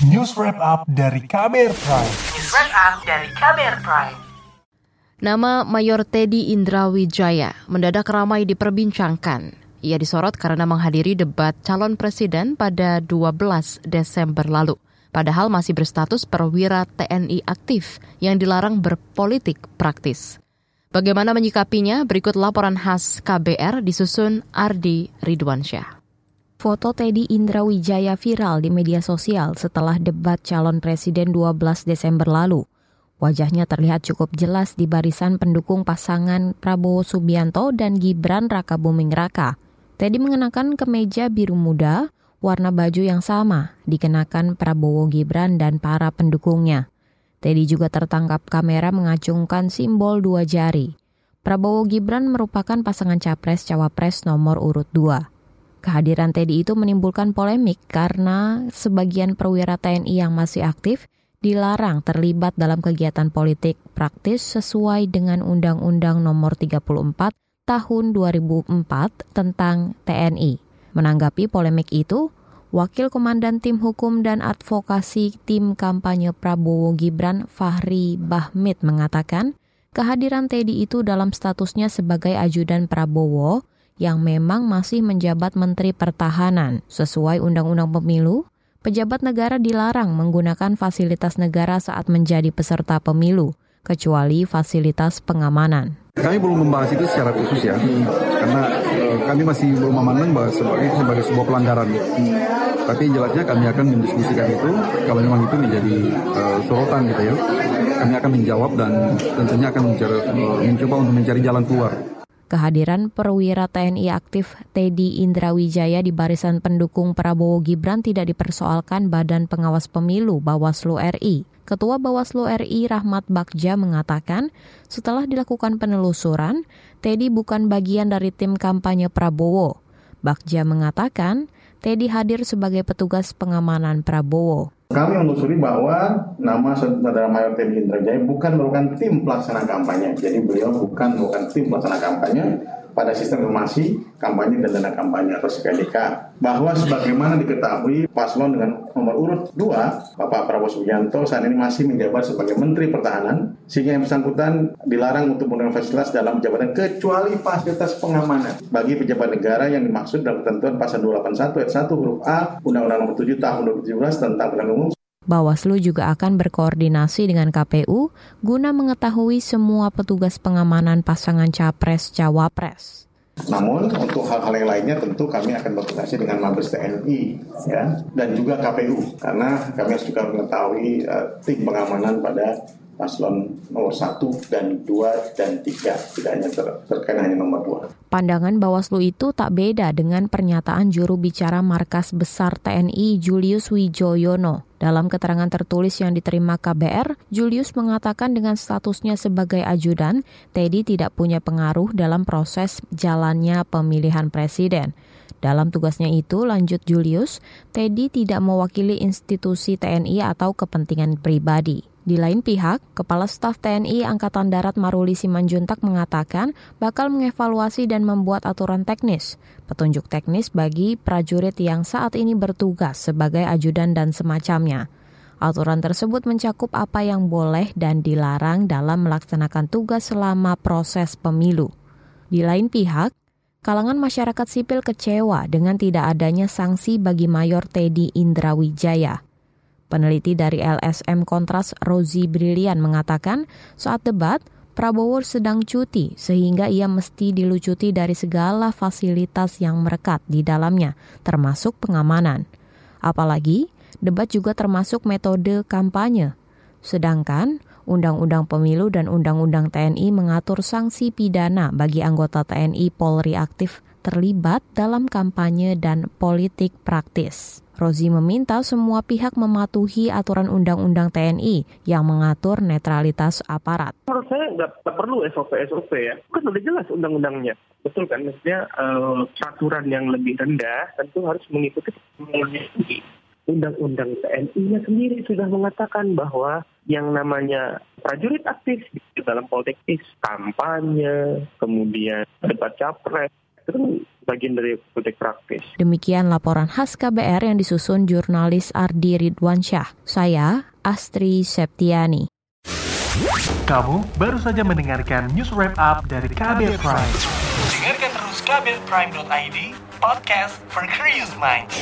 News Wrap Up dari Kamer Prime. News Wrap Up dari Kamer Prime. Nama Mayor Teddy Indrawijaya mendadak ramai diperbincangkan. Ia disorot karena menghadiri debat calon presiden pada 12 Desember lalu. Padahal masih berstatus perwira TNI aktif yang dilarang berpolitik praktis. Bagaimana menyikapinya? Berikut laporan khas KBR disusun Ardi Ridwansyah. Foto Teddy Indrawijaya viral di media sosial setelah debat calon presiden 12 Desember lalu. Wajahnya terlihat cukup jelas di barisan pendukung pasangan Prabowo Subianto dan Gibran Raka Buming Raka. Teddy mengenakan kemeja biru muda, warna baju yang sama dikenakan Prabowo Gibran dan para pendukungnya. Teddy juga tertangkap kamera mengacungkan simbol dua jari. Prabowo Gibran merupakan pasangan capres-cawapres nomor urut 2. Kehadiran Teddy itu menimbulkan polemik karena sebagian perwira TNI yang masih aktif dilarang terlibat dalam kegiatan politik praktis sesuai dengan Undang-Undang Nomor 34 Tahun 2004 tentang TNI. Menanggapi polemik itu, Wakil Komandan Tim Hukum dan Advokasi Tim Kampanye Prabowo Gibran Fahri Bahmid mengatakan, kehadiran Teddy itu dalam statusnya sebagai ajudan Prabowo yang memang masih menjabat Menteri Pertahanan. Sesuai Undang-Undang Pemilu, pejabat negara dilarang menggunakan fasilitas negara saat menjadi peserta pemilu, kecuali fasilitas pengamanan. Kami belum membahas itu secara khusus ya, karena uh, kami masih belum memandang bahwa sebagai, sebagai sebuah pelanggaran. Tapi jelasnya kami akan mendiskusikan itu kalau memang itu menjadi uh, sorotan gitu ya. Kami akan menjawab dan tentunya akan mencari, uh, mencoba untuk mencari jalan keluar. Kehadiran perwira TNI aktif Teddy Indrawijaya di barisan pendukung Prabowo Gibran tidak dipersoalkan Badan Pengawas Pemilu Bawaslu RI. Ketua Bawaslu RI Rahmat Bagja mengatakan, setelah dilakukan penelusuran, Teddy bukan bagian dari tim kampanye Prabowo. Bagja mengatakan, Teddy hadir sebagai petugas pengamanan Prabowo. Kami menelusuri bahwa nama saudara Mayor Teddy Indrajaya bukan merupakan tim pelaksana kampanye. Jadi beliau bukan merupakan tim pelaksana kampanye, pada sistem informasi kampanye dan dana kampanye atau SKDK bahwa sebagaimana diketahui paslon dengan nomor urut 2 Bapak Prabowo Subianto saat ini masih menjabat sebagai Menteri Pertahanan sehingga yang bersangkutan dilarang untuk menggunakan fasilitas dalam jabatan kecuali fasilitas pengamanan. Bagi pejabat negara yang dimaksud dalam ketentuan pasal 281 ayat 1 huruf A Undang-Undang Nomor 7 Tahun 2017 tentang Pemilihan Umum Bawaslu juga akan berkoordinasi dengan KPU guna mengetahui semua petugas pengamanan pasangan capres-cawapres. Namun untuk hal-hal yang lainnya tentu kami akan berkoordinasi dengan Mabes TNI ya dan juga KPU karena kami harus juga mengetahui uh, tim pengamanan pada paslon nomor 1 dan 2 dan 3, tidak hanya ter, terkait hanya nomor 2. Pandangan Bawaslu itu tak beda dengan pernyataan juru bicara Markas Besar TNI Julius Wijoyono. Dalam keterangan tertulis yang diterima KBR, Julius mengatakan dengan statusnya sebagai ajudan, Teddy tidak punya pengaruh dalam proses jalannya pemilihan presiden. Dalam tugasnya itu, lanjut Julius, Teddy tidak mewakili institusi TNI atau kepentingan pribadi. Di lain pihak, Kepala Staf TNI Angkatan Darat Maruli Simanjuntak mengatakan bakal mengevaluasi dan membuat aturan teknis, petunjuk teknis bagi prajurit yang saat ini bertugas sebagai ajudan dan semacamnya. Aturan tersebut mencakup apa yang boleh dan dilarang dalam melaksanakan tugas selama proses pemilu. Di lain pihak, kalangan masyarakat sipil kecewa dengan tidak adanya sanksi bagi Mayor Teddy Indrawijaya. Peneliti dari LSM Kontras Rozi Brilian mengatakan saat debat Prabowo sedang cuti sehingga ia mesti dilucuti dari segala fasilitas yang merekat di dalamnya termasuk pengamanan. Apalagi debat juga termasuk metode kampanye. Sedangkan Undang-Undang Pemilu dan Undang-Undang TNI mengatur sanksi pidana bagi anggota TNI Polri aktif terlibat dalam kampanye dan politik praktis. Rozi meminta semua pihak mematuhi aturan Undang-Undang TNI yang mengatur netralitas aparat. Menurut saya nggak perlu SOP-SOP ya. Kan udah jelas undang-undangnya. Betul kan? Maksudnya uh, peraturan yang lebih rendah tentu harus mengikuti Undang-Undang TNI-nya sendiri sudah mengatakan bahwa yang namanya prajurit aktif di dalam politik kampanye, kemudian debat capres, Itu kan bagian dari politik praktis. Demikian laporan khas KBR yang disusun jurnalis Ardi Ridwansyah. Saya Astri Septiani. Kamu baru saja mendengarkan news wrap up dari Kabel Prime. Dengarkan terus kabelprime.id, podcast for curious minds.